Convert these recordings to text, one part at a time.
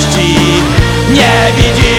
miłości Nie widzi.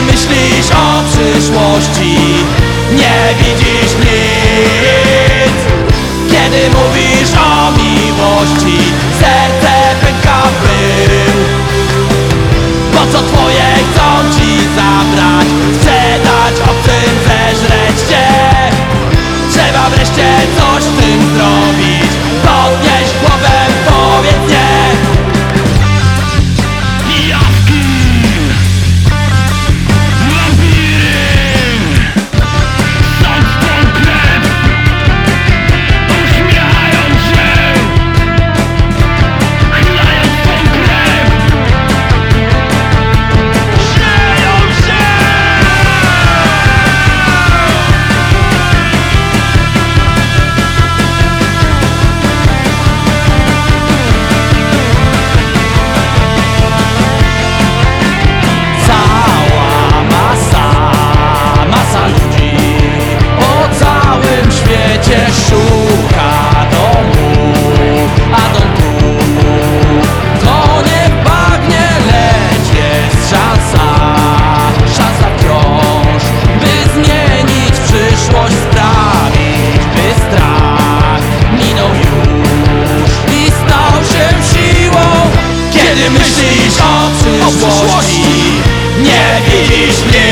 Myślisz o przyszłości. Nie widzisz видишь мне